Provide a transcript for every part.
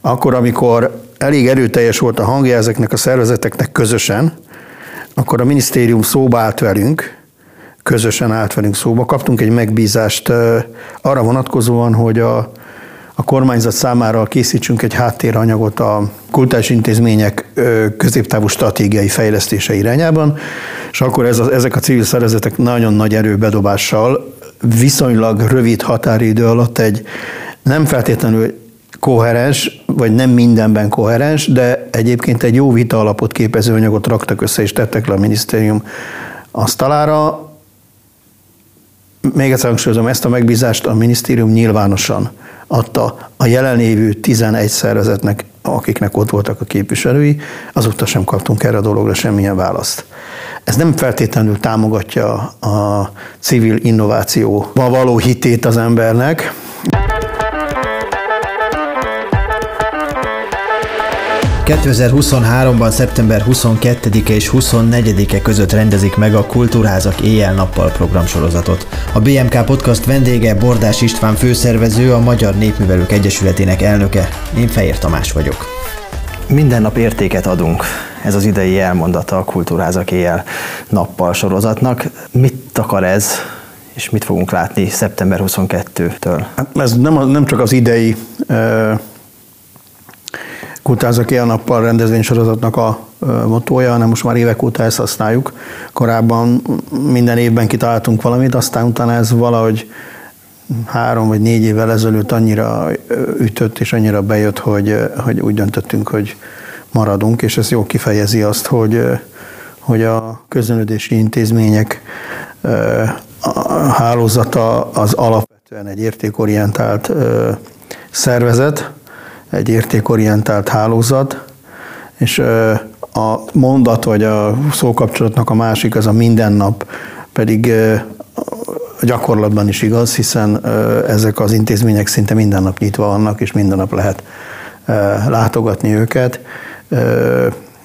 Akkor, amikor elég erőteljes volt a hangja ezeknek a szervezeteknek közösen, akkor a minisztérium szóba állt velünk, közösen állt velünk szóba. Kaptunk egy megbízást arra vonatkozóan, hogy a, a kormányzat számára készítsünk egy háttéranyagot a kultúrás intézmények középtávú stratégiai fejlesztése irányában, és akkor ez a, ezek a civil szervezetek nagyon nagy erőbedobással viszonylag rövid határidő alatt egy nem feltétlenül koherens, vagy nem mindenben koherens, de egyébként egy jó vita alapot képező anyagot raktak össze és tettek le a minisztérium asztalára. Még egyszer hangsúlyozom, ezt a megbízást a minisztérium nyilvánosan adta a jelenlévő 11 szervezetnek, akiknek ott voltak a képviselői, azóta sem kaptunk erre a dologra semmilyen választ. Ez nem feltétlenül támogatja a civil innovációba való hitét az embernek, 2023-ban szeptember 22-e és 24-e között rendezik meg a Kultúrházak éjjel-nappal programsorozatot. A BMK Podcast vendége Bordás István főszervező, a Magyar Népművelők Egyesületének elnöke. Én Fehér Tamás vagyok. Minden nap értéket adunk. Ez az idei elmondata a Kultúrházak éjjel-nappal sorozatnak. Mit akar ez, és mit fogunk látni szeptember 22-től? Hát ez nem, nem csak az idei Kultázak ilyen nappal rendezvénysorozatnak a motója, hanem most már évek óta ezt használjuk. Korábban minden évben kitaláltunk valamit, aztán utána ez valahogy három vagy négy évvel ezelőtt annyira ütött és annyira bejött, hogy, hogy úgy döntöttünk, hogy maradunk, és ez jól kifejezi azt, hogy, hogy a közönödési intézmények a hálózata az alapvetően egy értékorientált szervezet, egy értékorientált hálózat, és a mondat vagy a szókapcsolatnak a másik az a mindennap, pedig gyakorlatban is igaz, hiszen ezek az intézmények szinte minden nap nyitva vannak, és minden nap lehet látogatni őket.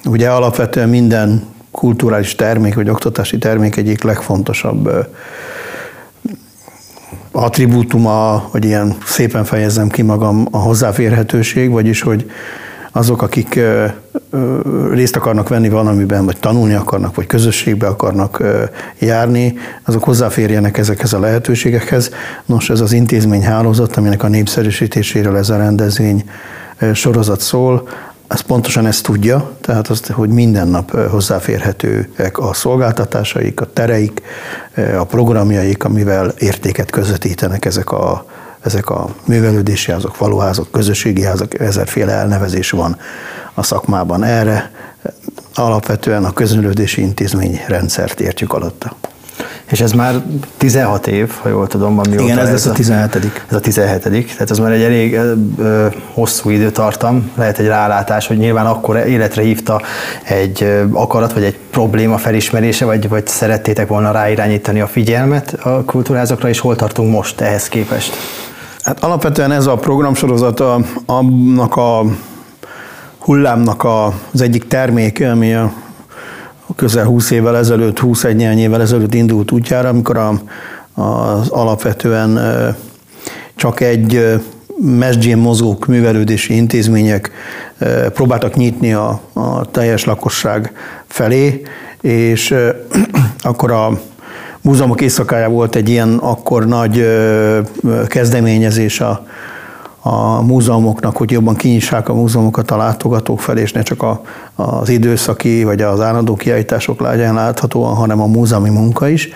Ugye alapvetően minden kulturális termék vagy oktatási termék egyik legfontosabb attribútuma, hogy ilyen szépen fejezem ki magam, a hozzáférhetőség, vagyis hogy azok, akik részt akarnak venni valamiben, vagy tanulni akarnak, vagy közösségbe akarnak járni, azok hozzáférjenek ezekhez a lehetőségekhez. Nos, ez az intézményhálózat, aminek a népszerűsítéséről ez a rendezvény sorozat szól, ez pontosan ezt tudja, tehát azt, hogy minden nap hozzáférhetőek a szolgáltatásaik, a tereik, a programjaik, amivel értéket közvetítenek ezek a, ezek a művelődési házak, faluházak, közösségi házak, ezerféle elnevezés van a szakmában erre. Alapvetően a közönődési intézmény rendszert értjük alatta. És ez már 16 év, ha jól tudom, amióta Igen, ez, ez lesz a 17 Ez a 17 tehát ez már egy elég ö, hosszú időtartam, lehet egy rálátás, hogy nyilván akkor életre hívta egy akarat, vagy egy probléma felismerése, vagy, vagy szerettétek volna ráirányítani a figyelmet a kultúrázakra, és hol tartunk most ehhez képest? Hát alapvetően ez a programsorozat annak a hullámnak az egyik terméke, ami a közel 20 évvel ezelőtt, 21 néhány évvel ezelőtt indult útjára, amikor a, az alapvetően csak egy mesdjén mozgók művelődési intézmények próbáltak nyitni a, a teljes lakosság felé, és akkor a múzeumok éjszakája volt egy ilyen akkor nagy kezdeményezés a, a múzeumoknak, hogy jobban kinyissák a múzeumokat a látogatók felé, és ne csak a, az időszaki vagy az állandó kiállítások legyen láthatóan, hanem a múzeumi munka is.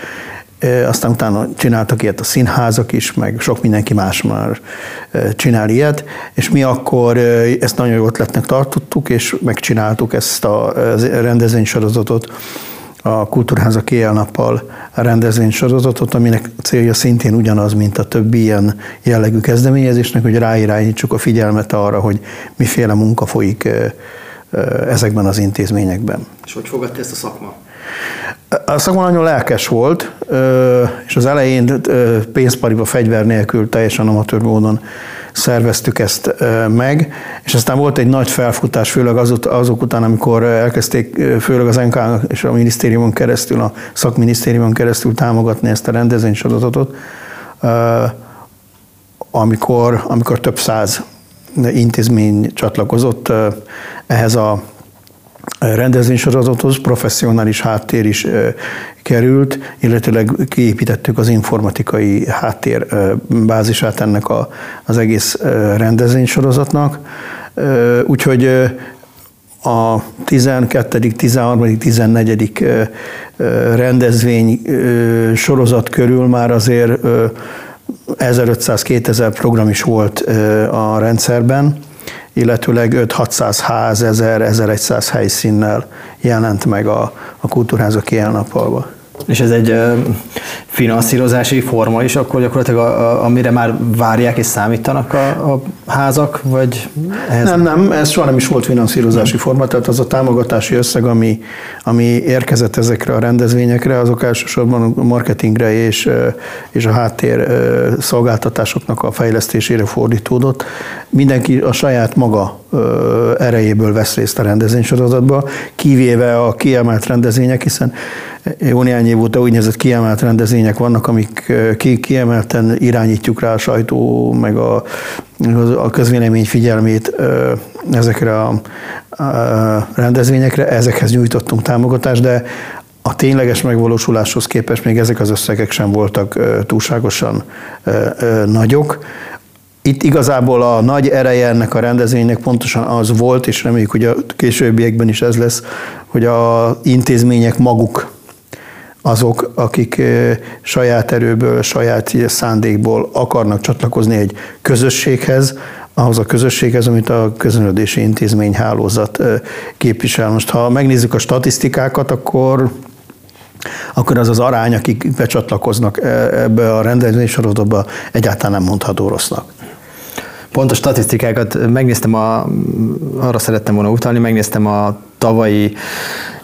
Aztán utána csináltak ilyet a színházak is, meg sok mindenki más már csinál ilyet, és mi akkor ezt nagyon jó ötletnek tartottuk, és megcsináltuk ezt a rendezvénysorozatot, a Kultúrházak éjjel-nappal rendezvénysorozatot, aminek célja szintén ugyanaz, mint a többi ilyen jellegű kezdeményezésnek, hogy ráirányítsuk a figyelmet arra, hogy miféle munka folyik ezekben az intézményekben. És hogy fogadta ezt a szakma? A szakma nagyon lelkes volt, és az elején pénzpariba fegyver nélkül teljesen amatőr módon szerveztük ezt meg, és aztán volt egy nagy felfutás, főleg azok, azok után, amikor elkezdték főleg az NK és a minisztériumon keresztül, a szakminisztériumon keresztül támogatni ezt a rendezvénysorozatot, amikor, amikor több száz intézmény csatlakozott ehhez a rendezvénysorozathoz professzionális háttér is került, illetőleg kiépítettük az informatikai háttér bázisát ennek a, az egész rendezvénysorozatnak. Úgyhogy a 12., 13., 14. rendezvény sorozat körül már azért 1500-2000 program is volt a rendszerben, illetőleg 5-600 ház, 1000, 1100 helyszínnel jelent meg a, a kultúrházak ilyen nappalba. És ez egy finanszírozási forma is, akkor gyakorlatilag a, a, amire már várják és számítanak a, a házak, vagy ehhez? Nem, nem, ez soha nem is volt finanszírozási forma, tehát az a támogatási összeg, ami, ami érkezett ezekre a rendezvényekre, azok elsősorban a marketingre és, és a háttér szolgáltatásoknak a fejlesztésére fordítódott. Mindenki a saját maga erejéből vesz részt a rendezvénysorozatba, kivéve a kiemelt rendezvények, hiszen jó néhány év óta úgynevezett kiemelt rendezvények vannak, amik kiemelten irányítjuk rá a sajtó, meg a, a közvélemény figyelmét ezekre a, rendezvényekre, ezekhez nyújtottunk támogatást, de a tényleges megvalósuláshoz képest még ezek az összegek sem voltak túlságosan nagyok. Itt igazából a nagy ereje ennek a rendezvénynek pontosan az volt, és reméljük, hogy a későbbiekben is ez lesz, hogy a intézmények maguk azok, akik saját erőből, saját szándékból akarnak csatlakozni egy közösséghez, ahhoz a közösséghez, amit a közönödési intézmény hálózat képvisel. Most ha megnézzük a statisztikákat, akkor akkor az az arány, akik becsatlakoznak ebbe a rendezvénysorozatba, egyáltalán nem mondható rossznak. Pont a statisztikákat megnéztem, a, arra szerettem volna utalni, megnéztem a tavalyi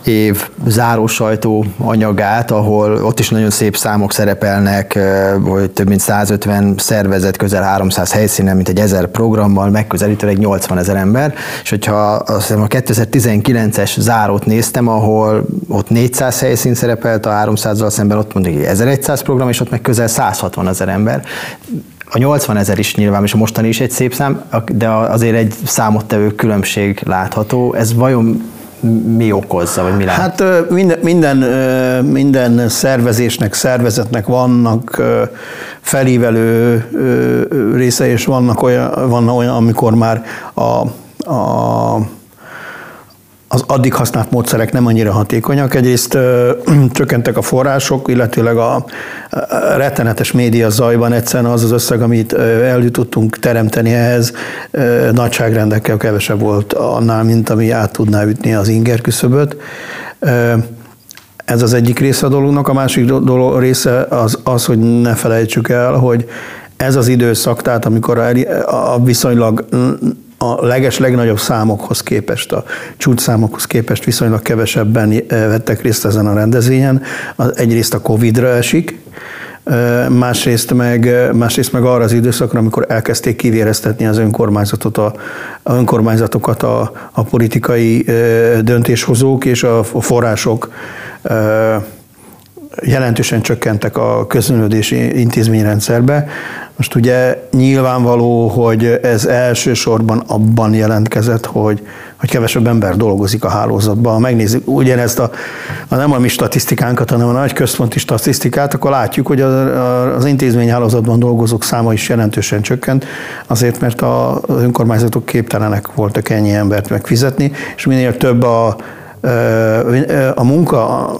év záró sajtó anyagát, ahol ott is nagyon szép számok szerepelnek, hogy több mint 150 szervezet, közel 300 helyszínen, mint egy ezer programmal, megközelítőleg 80 ezer ember, és hogyha azt hiszem a 2019-es zárót néztem, ahol ott 400 helyszín szerepelt, a 300-zal szemben ott mondjuk 1100 program, és ott meg közel 160 ezer ember a 80 ezer is nyilván, és a mostani is egy szép szám, de azért egy számottevő különbség látható. Ez vajon mi okozza, vagy mi lehet? Hát minden, minden, szervezésnek, szervezetnek vannak felívelő része, és vannak olyan, van olyan, amikor már a, a az addig használt módszerek nem annyira hatékonyak. Egyrészt ö, csökkentek a források, illetőleg a, rettenetes média zajban egyszerűen az az összeg, amit el tudtunk teremteni ehhez, ö, nagyságrendekkel kevesebb volt annál, mint ami át tudná ütni az inger küszöböt. Ö, ez az egyik része a dolognak. A másik dolog része az, az, hogy ne felejtsük el, hogy ez az időszak, tehát amikor a viszonylag a leges legnagyobb számokhoz képest, a csúcsszámokhoz képest viszonylag kevesebben eh, vettek részt ezen a rendezvényen. Egyrészt a Covid-ra esik, eh, másrészt meg, eh, másrészt meg arra az időszakra, amikor elkezdték kivéreztetni az önkormányzatot, a, a önkormányzatokat a, a politikai döntéshozók és a források jelentősen csökkentek a közönődési intézményrendszerbe. Most ugye nyilvánvaló, hogy ez elsősorban abban jelentkezett, hogy, hogy kevesebb ember dolgozik a hálózatban. Ha megnézzük ugyanezt a, a nem a mi statisztikánkat, hanem a nagy központi statisztikát, akkor látjuk, hogy az intézményhálózatban dolgozók száma is jelentősen csökkent, azért mert az önkormányzatok képtelenek voltak ennyi embert megfizetni, és minél több a a munka,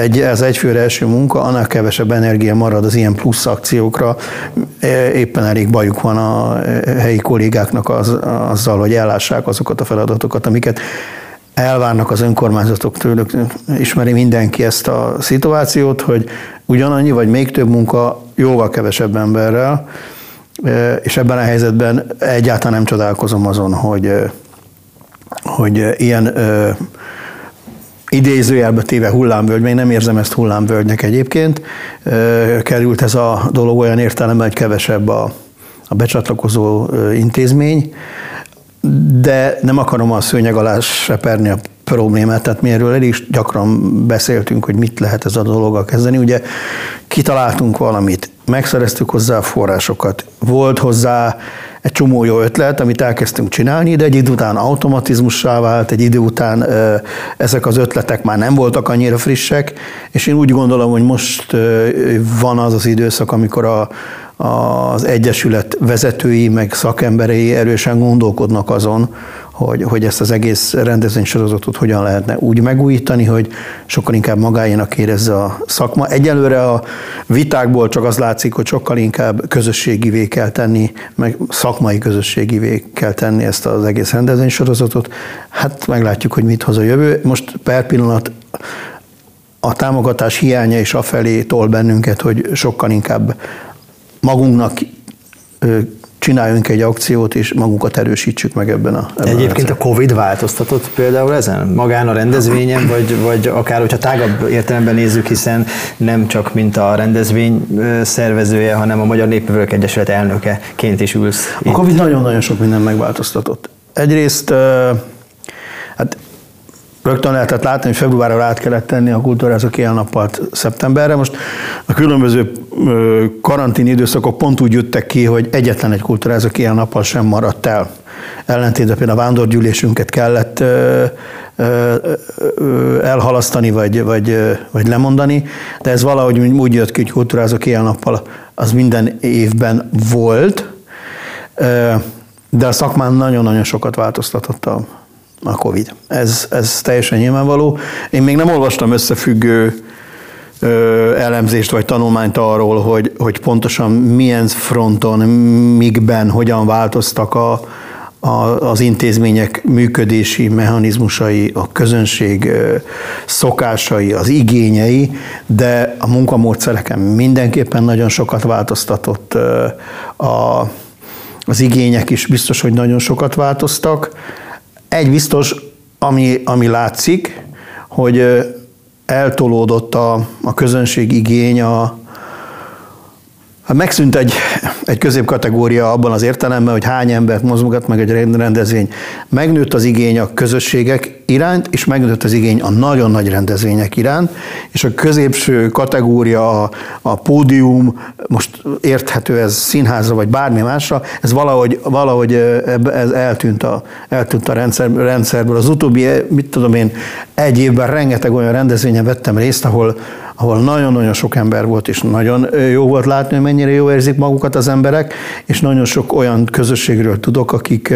egy, az egyfőre első munka, annál kevesebb energia marad az ilyen plusz akciókra. Éppen elég bajuk van a helyi kollégáknak az, azzal, hogy ellássák azokat a feladatokat, amiket elvárnak az önkormányzatok tőlük. Ismeri mindenki ezt a szituációt, hogy ugyanannyi vagy még több munka jóval kevesebb emberrel, és ebben a helyzetben egyáltalán nem csodálkozom azon, hogy, hogy ilyen idézőjelbe téve hullámvölgy, még nem érzem ezt hullámvölgynek egyébként, került ez a dolog olyan értelemben, hogy kevesebb a, a becsatlakozó intézmény, de nem akarom a szőnyeg alá seperni a problémát, tehát mi erről elég gyakran beszéltünk, hogy mit lehet ez a dologgal kezdeni. Ugye kitaláltunk valamit, megszereztük hozzá a forrásokat, volt hozzá egy csomó jó ötlet, amit elkezdtünk csinálni, de egy idő után automatizmussá vált, egy idő után ezek az ötletek már nem voltak annyira frissek, és én úgy gondolom, hogy most van az az időszak, amikor a, az Egyesület vezetői, meg szakemberei erősen gondolkodnak azon, hogy, hogy ezt az egész rendezvénysorozatot hogyan lehetne úgy megújítani, hogy sokkal inkább magáénak érezze a szakma. Egyelőre a vitákból csak az látszik, hogy sokkal inkább közösségivé kell tenni, meg szakmai közösségivé kell tenni ezt az egész rendezvénysorozatot. Hát meglátjuk, hogy mit hoz a jövő. Most per pillanat a támogatás hiánya is afelé tol bennünket, hogy sokkal inkább magunknak csináljunk egy akciót, és magunkat erősítsük meg ebben a ebben Egyébként a, a Covid változtatott például ezen? Magán a rendezvényen, vagy, vagy akár, hogyha tágabb értelemben nézzük, hiszen nem csak mint a rendezvény szervezője, hanem a Magyar Népművelők Egyesület elnökeként is ülsz. A Covid nagyon-nagyon sok minden megváltoztatott. Egyrészt hát Rögtön lehetett látni, hogy februárra át kellett tenni a kultúrázók nappalt szeptemberre. Most a különböző karantén időszakok pont úgy jöttek ki, hogy egyetlen egy kultúrázók nappal sem maradt el. Ellentétben például a vándorgyűlésünket kellett elhalasztani, vagy, vagy, vagy lemondani, de ez valahogy úgy jött ki, hogy kultúrázók nappal az minden évben volt, de a szakmán nagyon-nagyon sokat változtatott a a Covid. Ez, ez teljesen nyilvánvaló. Én még nem olvastam összefüggő ö, elemzést vagy tanulmányt arról, hogy, hogy pontosan milyen fronton, mikben, hogyan változtak a, a, az intézmények működési mechanizmusai, a közönség szokásai, az igényei, de a munkamódszereken mindenképpen nagyon sokat változtatott a, az igények is biztos, hogy nagyon sokat változtak. Egy biztos, ami, ami látszik, hogy eltolódott a, a közönség igény a, Hát megszűnt egy, egy középkategória abban az értelemben, hogy hány embert mozgat meg egy rendezvény. Megnőtt az igény a közösségek iránt, és megnőtt az igény a nagyon nagy rendezvények iránt, és a középső kategória, a, a pódium, most érthető ez színházra vagy bármi másra, ez valahogy, valahogy ez eltűnt a, eltűnt a rendszer, rendszerből. Az utóbbi, mit tudom én, egy évben rengeteg olyan rendezvényen vettem részt, ahol, ahol nagyon-nagyon sok ember volt, és nagyon jó volt látni, hogy mennyire jó érzik magukat az emberek, és nagyon sok olyan közösségről tudok, akik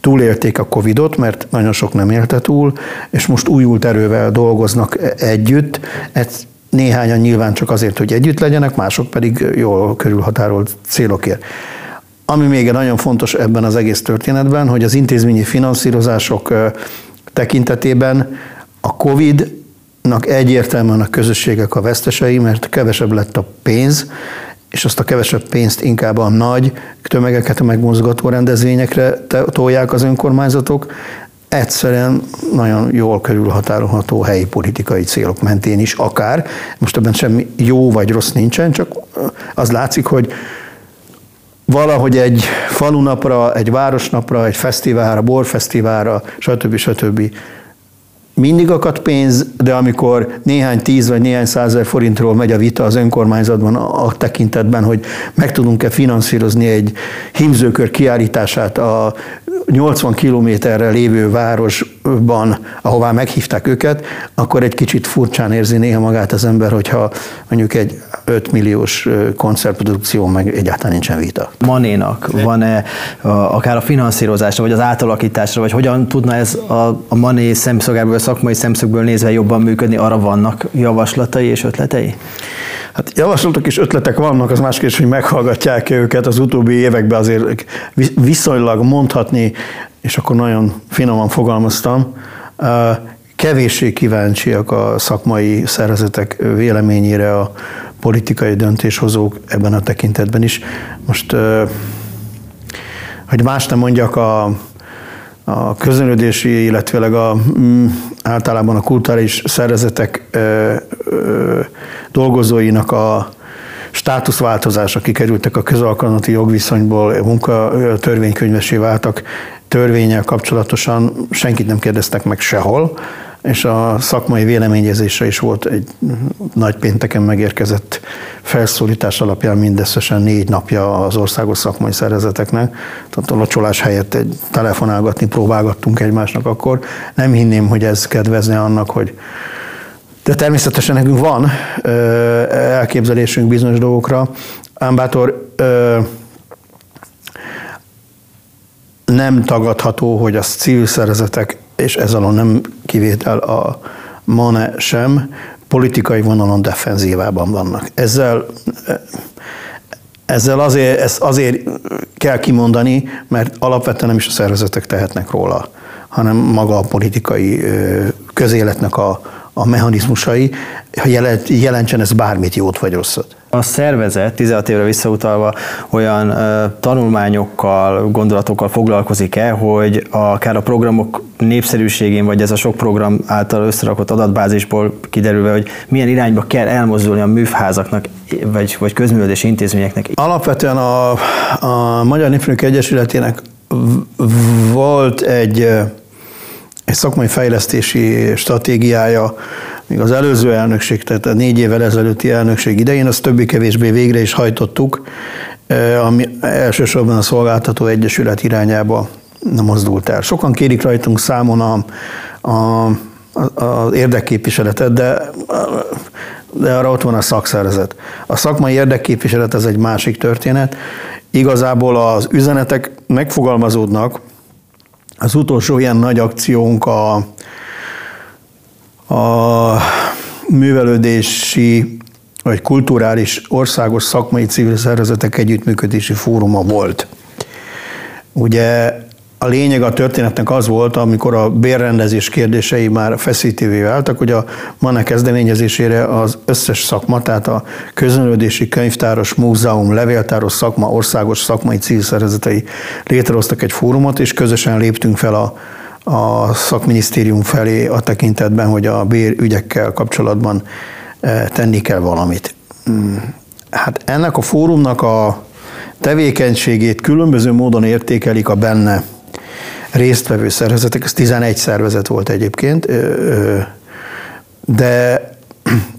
túlélték a Covidot, mert nagyon sok nem élte túl, és most újult erővel dolgoznak együtt. Ez néhányan nyilván csak azért, hogy együtt legyenek, mások pedig jól körülhatárolt célokért. Ami még nagyon fontos ebben az egész történetben, hogy az intézményi finanszírozások tekintetében a Covid egyértelműen a közösségek a vesztesei, mert kevesebb lett a pénz, és azt a kevesebb pénzt inkább a nagy tömegeket a megmozgató rendezvényekre tolják az önkormányzatok, egyszerűen nagyon jól körülhatárolható helyi politikai célok mentén is akár. Most ebben semmi jó vagy rossz nincsen, csak az látszik, hogy valahogy egy falunapra, egy városnapra, egy fesztiválra, borfesztiválra, stb. stb mindig akad pénz, de amikor néhány tíz vagy néhány százezer forintról megy a vita az önkormányzatban a, tekintetben, hogy meg tudunk-e finanszírozni egy himzőkör kiállítását a 80 kilométerre lévő városban, ahová meghívták őket, akkor egy kicsit furcsán érzi néha magát az ember, hogyha mondjuk egy 5 milliós koncertprodukció, meg egyáltalán nincsen vita. Manénak van-e akár a finanszírozásra, vagy az átalakításra, vagy hogyan tudna ez a, a Mané szemszögából, a szakmai szemszögből nézve jobban működni, arra vannak javaslatai és ötletei? Hát javaslatok és ötletek vannak, az más kérdés, hogy meghallgatják -e őket. Az utóbbi években azért viszonylag mondhatni, és akkor nagyon finoman fogalmaztam, kevéssé kíváncsiak a szakmai szervezetek véleményére a politikai döntéshozók ebben a tekintetben is. Most, hogy más nem mondjak, a, a közönödési, illetve a, mm, általában a kulturális szervezetek dolgozóinak a státuszváltozása, kikerültek a közalkalmati jogviszonyból, munka törvénykönyvesé váltak, törvényel kapcsolatosan senkit nem kérdeztek meg sehol, és a szakmai véleményezésre is volt egy nagy pénteken megérkezett felszólítás alapján mindösszesen négy napja az országos szakmai szervezeteknek. Tehát a locsolás helyett egy telefonálgatni próbálgattunk egymásnak akkor. Nem hinném, hogy ez kedvezne annak, hogy de természetesen nekünk van elképzelésünk bizonyos dolgokra. Ámbátor nem tagadható, hogy a civil szervezetek, és ez alól nem kivétel a MANE sem, politikai vonalon defenzívában vannak. Ezzel, ezzel azért, ezt azért kell kimondani, mert alapvetően nem is a szervezetek tehetnek róla, hanem maga a politikai közéletnek a, a mechanizmusai, ha jelentsen ez bármit jót vagy rosszat. A szervezet 16 évre visszautalva olyan ö, tanulmányokkal, gondolatokkal foglalkozik-e, hogy akár a programok népszerűségén, vagy ez a sok program által összerakott adatbázisból kiderülve, hogy milyen irányba kell elmozdulni a műfházaknak, vagy, vagy közművelési intézményeknek? Alapvetően a, a Magyar Népfőnök Egyesületének volt egy egy szakmai fejlesztési stratégiája, még az előző elnökség, tehát a négy évvel ezelőtti elnökség idején, azt többé-kevésbé végre is hajtottuk, ami elsősorban a szolgáltató egyesület irányába mozdult el. Sokan kérik rajtunk számon a, a, az érdekképviseletet, de, de arra ott van a szakszervezet. A szakmai érdekképviselet ez egy másik történet. Igazából az üzenetek megfogalmazódnak, az utolsó ilyen nagy akciónk a, a művelődési vagy kulturális országos szakmai civil szervezetek együttműködési fóruma volt. Ugye a lényeg a történetnek az volt, amikor a bérrendezés kérdései már feszítővé váltak, hogy a MANE kezdeményezésére az összes szakma, tehát a közönődési könyvtáros, múzeum, levéltáros szakma, országos szakmai civil létrehoztak egy fórumot, és közösen léptünk fel a, a szakminisztérium felé a tekintetben, hogy a bérügyekkel kapcsolatban e, tenni kell valamit. Hmm. Hát ennek a fórumnak a tevékenységét különböző módon értékelik a benne résztvevő szervezetek, ez 11 szervezet volt egyébként, de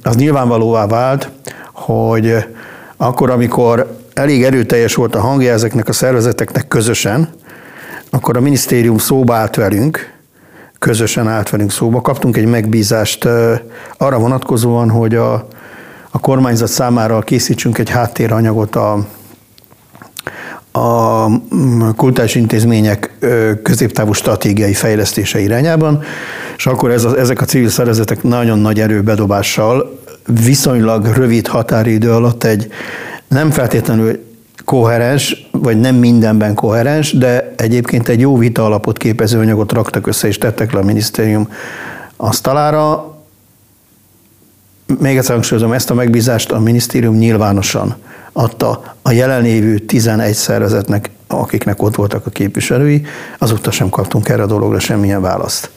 az nyilvánvalóvá vált, hogy akkor, amikor elég erőteljes volt a hangja ezeknek a szervezeteknek közösen, akkor a minisztérium szóba állt velünk, közösen állt velünk szóba. Kaptunk egy megbízást arra vonatkozóan, hogy a, a kormányzat számára készítsünk egy háttéranyagot a, a mm, kultúrás intézmények középtávú stratégiai fejlesztése irányában, és akkor ez a, ezek a civil szervezetek nagyon nagy erőbedobással viszonylag rövid határidő alatt egy nem feltétlenül koherens, vagy nem mindenben koherens, de egyébként egy jó vita alapot képező anyagot raktak össze és tettek le a minisztérium asztalára. Még egyszer hangsúlyozom, ezt a megbízást a minisztérium nyilvánosan adta a jelenlévő 11 szervezetnek, akiknek ott voltak a képviselői, azóta sem kaptunk erre a dologra semmilyen választ.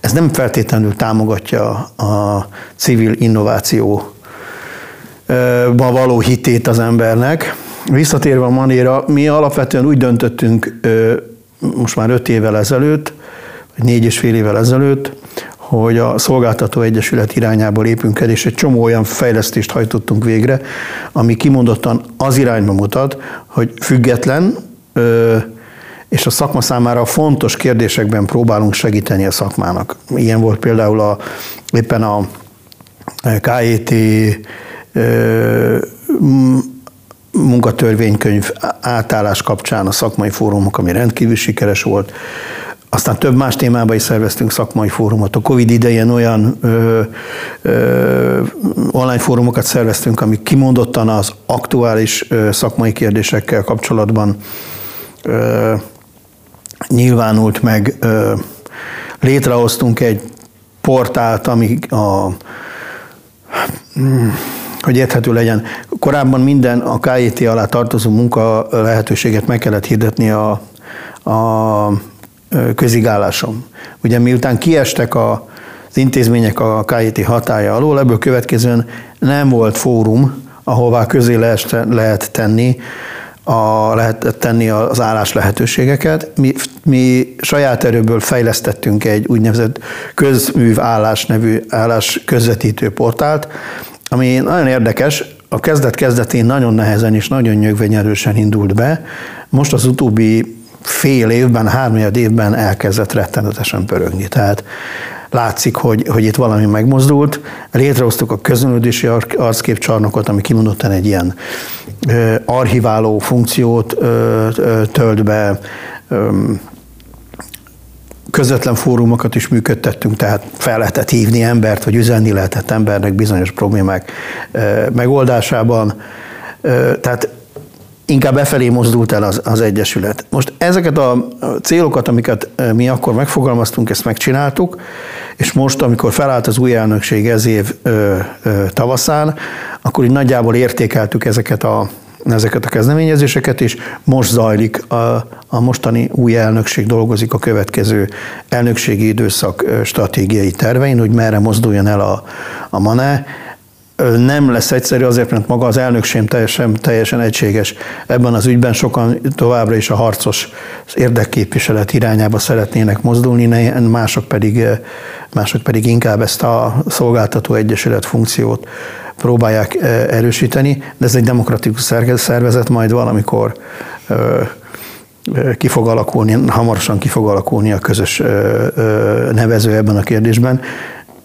Ez nem feltétlenül támogatja a civil innováció való hitét az embernek. Visszatérve a manéra, mi alapvetően úgy döntöttünk most már öt évvel ezelőtt, vagy négy és fél évvel ezelőtt, hogy a Szolgáltató Egyesület irányába lépünk el, és egy csomó olyan fejlesztést hajtottunk végre, ami kimondottan az irányba mutat, hogy független, és a szakma számára fontos kérdésekben próbálunk segíteni a szakmának. Ilyen volt például a, éppen a KET munkatörvénykönyv átállás kapcsán a szakmai fórumok, ami rendkívül sikeres volt. Aztán több más témában is szerveztünk szakmai fórumot. A Covid idején olyan ö, ö, online fórumokat szerveztünk, amik kimondottan az aktuális ö, szakmai kérdésekkel kapcsolatban ö, nyilvánult meg. Ö, létrehoztunk egy portált, ami a hogy érthető legyen. Korábban minden a KIT alá tartozó munka lehetőséget meg kellett hirdetni a, a közigállásom. Ugye miután kiestek a, az intézmények a KIT hatája alól, ebből következően nem volt fórum, ahová közé lehet, lehet tenni a, lehet tenni az állás lehetőségeket. Mi, mi saját erőből fejlesztettünk egy úgynevezett közműv állás nevű állás közvetítő portált, ami nagyon érdekes, a kezdet-kezdetén nagyon nehezen és nagyon nyögvenyerősen indult be, most az utóbbi fél évben, háromnyed évben elkezdett rettenetesen pörögni. Tehát látszik, hogy, hogy itt valami megmozdult. Létrehoztuk a közönődési arcképcsarnokot, ami kimondottan egy ilyen archiváló funkciót tölt be, közvetlen fórumokat is működtettünk, tehát fel lehetett hívni embert, vagy üzenni lehetett embernek bizonyos problémák megoldásában. Tehát inkább befelé mozdult el az, az Egyesület. Most ezeket a célokat, amiket mi akkor megfogalmaztunk, ezt megcsináltuk, és most, amikor felállt az új elnökség ez év ö, ö, tavaszán, akkor így nagyjából értékeltük ezeket a, ezeket a kezdeményezéseket, és most zajlik a, a mostani új elnökség dolgozik a következő elnökségi időszak stratégiai tervein, hogy merre mozduljon el a, a MANE, nem lesz egyszerű azért, mert maga az elnökség teljesen, teljesen egységes ebben az ügyben. Sokan továbbra is a harcos érdekképviselet irányába szeretnének mozdulni, mások pedig, mások pedig inkább ezt a szolgáltató egyesület funkciót próbálják erősíteni, de ez egy demokratikus szervezet, majd valamikor ki fog alakulni, hamarosan ki fog alakulni a közös nevező ebben a kérdésben.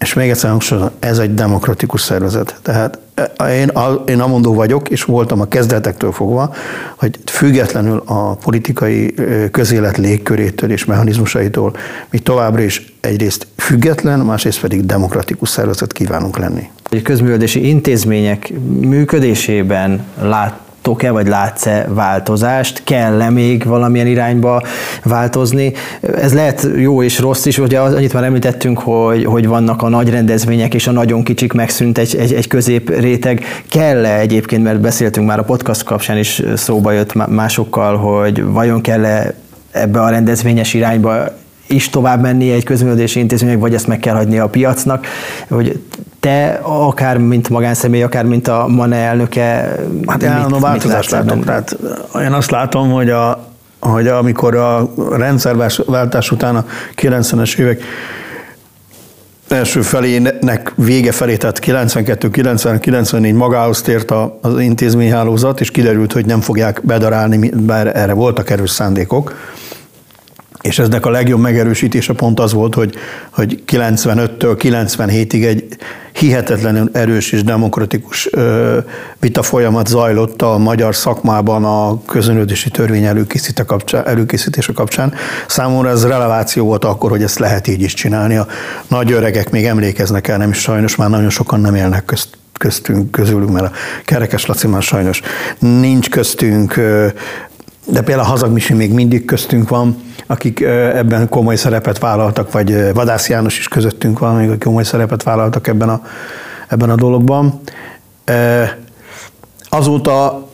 És még egyszer hangsúlyozom, ez egy demokratikus szervezet. Tehát e, én, én amondó vagyok, és voltam a kezdetektől fogva, hogy függetlenül a politikai közélet légkörétől és mechanizmusaitól mi továbbra is egyrészt független, másrészt pedig demokratikus szervezet kívánunk lenni. A közművelési intézmények működésében lát látok-e, vagy látsz-e változást, kell-e még valamilyen irányba változni. Ez lehet jó és rossz is, ugye annyit már említettünk, hogy, hogy vannak a nagy rendezvények, és a nagyon kicsik megszűnt egy, egy, egy közép réteg. Kell-e egyébként, mert beszéltünk már a podcast kapcsán is szóba jött másokkal, hogy vajon kell-e ebbe a rendezvényes irányba is tovább menni egy közművelési intézmények, vagy ezt meg kell hagyni a piacnak, hogy te akár mint magánszemély, akár mint a MANE elnöke, hát állandó változást látom. Tehát én azt látom, hogy, a, hogy amikor a rendszerváltás után a 90-es évek első felének vége felé, tehát 92, 90, 94 magához tért az intézményhálózat, és kiderült, hogy nem fogják bedarálni, bár erre voltak erős szándékok, és eznek a legjobb megerősítése pont az volt, hogy, hogy 95-től 97-ig egy hihetetlenül erős és demokratikus vita folyamat zajlott a magyar szakmában a közönődési törvény előkészítése kapcsán, előkészítése kapcsán. Számomra ez releváció volt akkor, hogy ezt lehet így is csinálni. A nagy öregek még emlékeznek el, nem is sajnos már nagyon sokan nem élnek közt, köztünk, közülünk, mert a Kerekes Laci már sajnos nincs köztünk, de például a Hazagmisi még mindig köztünk van, akik ebben komoly szerepet vállaltak, vagy Vadász János is közöttünk van, még komoly szerepet vállaltak ebben a, ebben a dologban. Azóta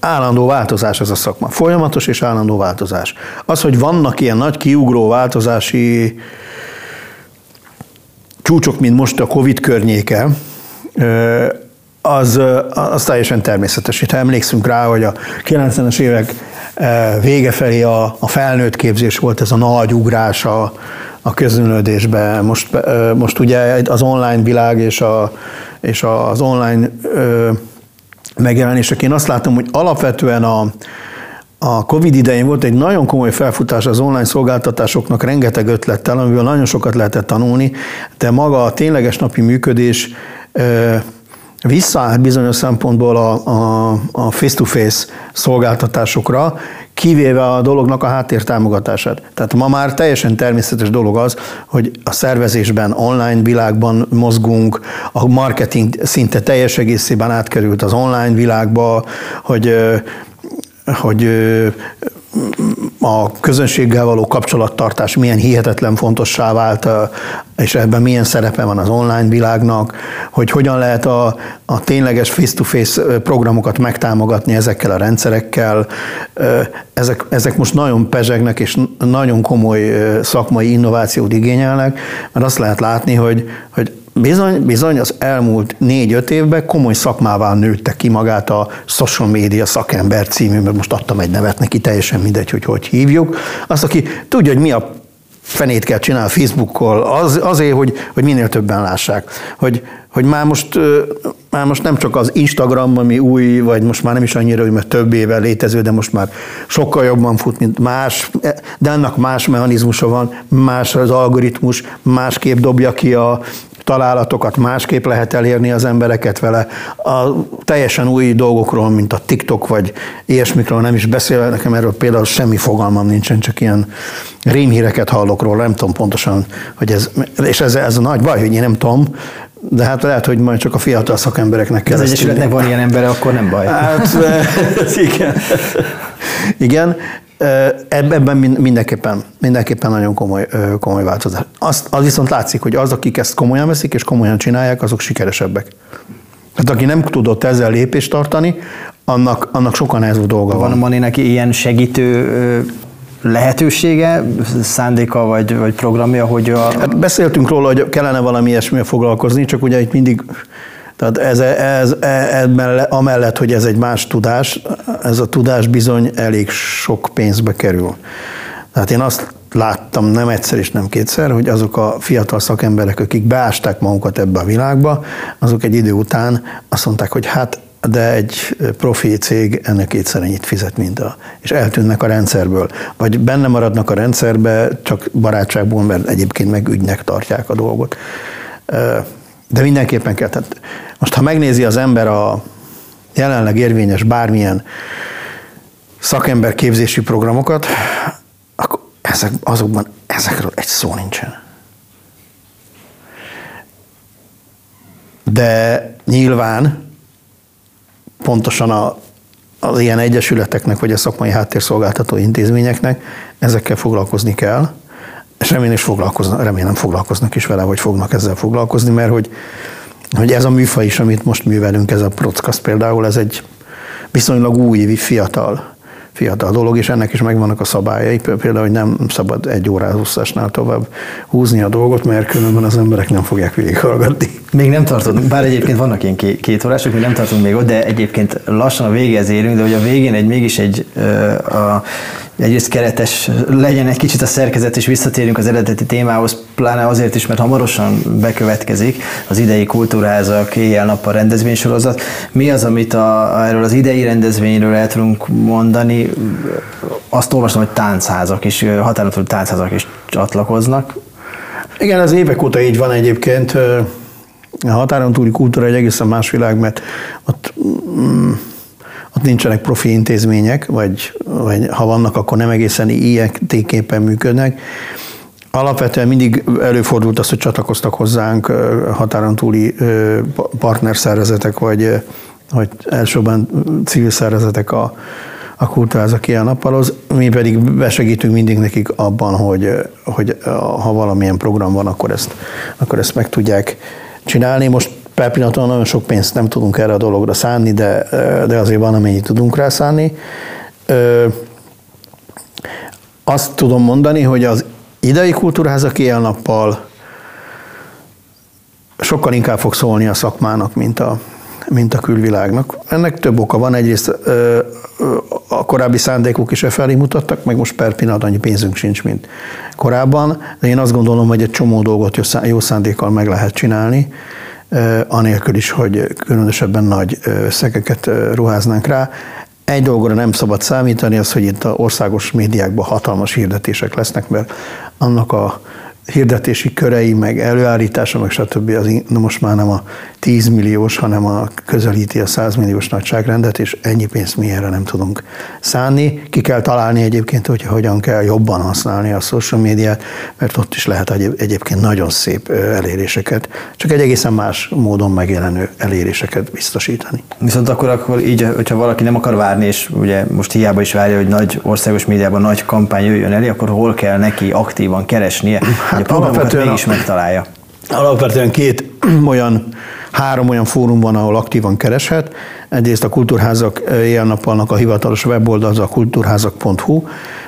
állandó változás ez a szakma. Folyamatos és állandó változás. Az, hogy vannak ilyen nagy kiugró változási csúcsok, mint most a Covid környéke, az, az teljesen természetes. Itt emlékszünk rá, hogy a 90-es évek vége felé a, a felnőtt képzés volt ez a nagy ugrás a, a közönődésbe. Most, most ugye az online világ és, a, és az online megjelenések. Én azt látom, hogy alapvetően a, a Covid idején volt egy nagyon komoly felfutás az online szolgáltatásoknak rengeteg ötlettel, amiből nagyon sokat lehetett tanulni, de maga a tényleges napi működés visszaállt bizonyos szempontból a, a, a face-to-face szolgáltatásokra, kivéve a dolognak a háttértámogatását. Tehát ma már teljesen természetes dolog az, hogy a szervezésben, online világban mozgunk, a marketing szinte teljes egészében átkerült az online világba, hogy hogy a közönséggel való kapcsolattartás milyen hihetetlen fontossá vált, és ebben milyen szerepe van az online világnak, hogy hogyan lehet a, a tényleges face-to-face programokat megtámogatni ezekkel a rendszerekkel. Ezek, ezek most nagyon pezsegnek, és nagyon komoly szakmai innovációt igényelnek, mert azt lehet látni, hogy, hogy bizony, bizony az elmúlt négy-öt évben komoly szakmává nőtte ki magát a social media szakember című, mert most adtam egy nevet neki, teljesen mindegy, hogy hogy hívjuk. Azt, aki tudja, hogy mi a fenét kell csinálni Facebookkal, az, azért, hogy, hogy minél többen lássák. Hogy, hogy már most, már most nem csak az Instagram, ami új, vagy most már nem is annyira, hogy mert több éve létező, de most már sokkal jobban fut, mint más, de annak más mechanizmusa van, más az algoritmus, másképp dobja ki a, találatokat, másképp lehet elérni az embereket vele. A teljesen új dolgokról, mint a TikTok, vagy ilyesmikről nem is beszél, nekem erről például semmi fogalmam nincsen, csak ilyen rémhíreket hallok róla, nem tudom pontosan, hogy ez, és ez, ez a nagy baj, hogy én nem tudom, de hát lehet, hogy majd csak a fiatal szakembereknek kell. Az Egyesületnek van ilyen ember, akkor nem baj. Hát, igen. igen. Ebben mindenképpen, mindenképpen nagyon komoly, komoly változás. Azt, az viszont látszik, hogy az, akik ezt komolyan veszik és komolyan csinálják, azok sikeresebbek. Hát aki nem tudott ezzel lépést tartani, annak, annak sokan nehezebb dolga van. Van, van neki ilyen segítő lehetősége, szándéka vagy, vagy programja, hogy a... Hát beszéltünk róla, hogy kellene valami ilyesmivel foglalkozni, csak ugye itt mindig tehát ez, ez, ez, amellett, hogy ez egy más tudás, ez a tudás bizony elég sok pénzbe kerül. Tehát én azt láttam nem egyszer és nem kétszer, hogy azok a fiatal szakemberek, akik beásták magukat ebbe a világba, azok egy idő után azt mondták, hogy hát de egy profi cég ennek kétszer ennyit fizet, mint a, és eltűnnek a rendszerből. Vagy benne maradnak a rendszerbe, csak barátságból, mert egyébként meg ügynek tartják a dolgot. De mindenképpen kell. Tehát most, ha megnézi az ember a jelenleg érvényes bármilyen szakemberképzési programokat, akkor ezek, azokban ezekről egy szó nincsen. De nyilván pontosan a, az ilyen egyesületeknek, vagy a szakmai háttérszolgáltató intézményeknek ezekkel foglalkozni kell, és remélem, is foglalkoznak, remélem foglalkoznak is vele, hogy fognak ezzel foglalkozni, mert hogy, hogy ez a műfaj is, amit most művelünk, ez a podcast például, ez egy viszonylag új, fiatal fiatal dolog, és ennek is megvannak a szabályai, például, hogy nem szabad egy órázúszásnál tovább húzni a dolgot, mert különben az emberek nem fogják végighallgatni. Még nem tartunk, bár egyébként vannak ilyen két, két órások, még nem tartunk még ott, de egyébként lassan a végéhez érünk, de hogy a végén egy mégis egy a, egyrészt keretes legyen egy kicsit a szerkezet, és visszatérünk az eredeti témához, pláne azért is, mert hamarosan bekövetkezik az idei kultúrázak éjjel-nappal rendezvénysorozat. Mi az, amit a, erről az idei rendezvényről el tudunk mondani? Azt olvastam, hogy táncházak is, határozott táncházak is csatlakoznak. Igen, ez évek óta így van egyébként. A határon túli kultúra egy egészen más világ, mert ott mm, nincsenek profi intézmények, vagy, vagy ha vannak, akkor nem egészen ilyen téképpen működnek. Alapvetően mindig előfordult az, hogy csatlakoztak hozzánk határon túli partnerszervezetek, vagy, vagy elsőben civil szervezetek a, a kultúrázak ilyen nappalhoz, mi pedig besegítünk mindig nekik abban, hogy, hogy ha valamilyen program van, akkor ezt, akkor ezt meg tudják csinálni. Most per pillanatban nagyon sok pénzt nem tudunk erre a dologra szánni, de, de azért van, amennyit tudunk rá szánni. Azt tudom mondani, hogy az idei kultúrházak éjjel-nappal sokkal inkább fog szólni a szakmának, mint a, mint a külvilágnak. Ennek több oka van. Egyrészt a korábbi szándékok is e felé mutattak, meg most per pillanat annyi pénzünk sincs, mint korábban, de én azt gondolom, hogy egy csomó dolgot jó szándékkal meg lehet csinálni, anélkül is, hogy különösebben nagy összegeket ruháznánk rá. Egy dolgra nem szabad számítani, az, hogy itt a országos médiákban hatalmas hirdetések lesznek, mert annak a hirdetési körei, meg előállítása, meg stb. Az, na most már nem a 10 milliós, hanem a közelíti a 100 milliós nagyságrendet, és ennyi pénzt mi erre nem tudunk szánni. Ki kell találni egyébként, hogy hogyan kell jobban használni a social médiát, mert ott is lehet egyébként nagyon szép eléréseket, csak egy egészen más módon megjelenő eléréseket biztosítani. Viszont akkor, akkor így, hogyha valaki nem akar várni, és ugye most hiába is várja, hogy nagy országos médiában nagy kampány jöjjön elé, akkor hol kell neki aktívan keresnie, hát hogy a programokat mégis megtalálja? Alapvetően két olyan három olyan fórum van, ahol aktívan kereshet. Egyrészt a Kultúrházak éjjel-nappalnak a hivatalos weboldal, az a kultúrházak.hu,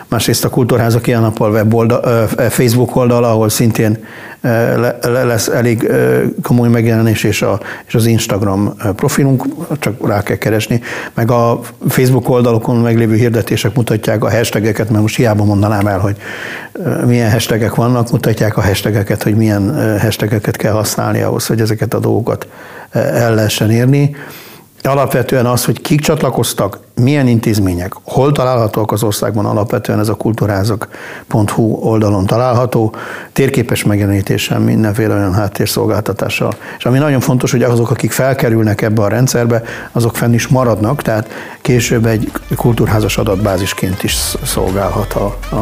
másrészt a Kultúrházak ilyen nappal web oldal, Facebook oldal, ahol szintén lesz elég komoly megjelenés, és, a, és az Instagram profilunk, csak rá kell keresni, meg a Facebook oldalokon meglévő hirdetések mutatják a hashtageket, mert most hiába mondanám el, hogy milyen hashtagek vannak, mutatják a hashtageket, hogy milyen hashtageket kell használni ahhoz, hogy ezeket a dolgokat el lehessen érni alapvetően az, hogy kik csatlakoztak, milyen intézmények, hol találhatóak az országban, alapvetően ez a kultúrázak.hu oldalon található, térképes megjelenítéssel, mindenféle olyan háttérszolgáltatással. És ami nagyon fontos, hogy azok, akik felkerülnek ebbe a rendszerbe, azok fenn is maradnak, tehát később egy kultúrházas adatbázisként is szolgálhat a, a,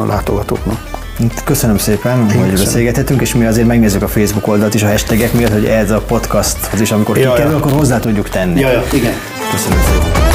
a látogatóknak. Köszönöm szépen, Én hogy köszönöm. beszélgethetünk, és mi azért megnézzük a Facebook oldalt is a hashtagek miatt, hogy ez a podcasthoz is, amikor ja, kikerül, ja. akkor hozzá tudjuk tenni. Ja, ja, igen. Köszönöm szépen.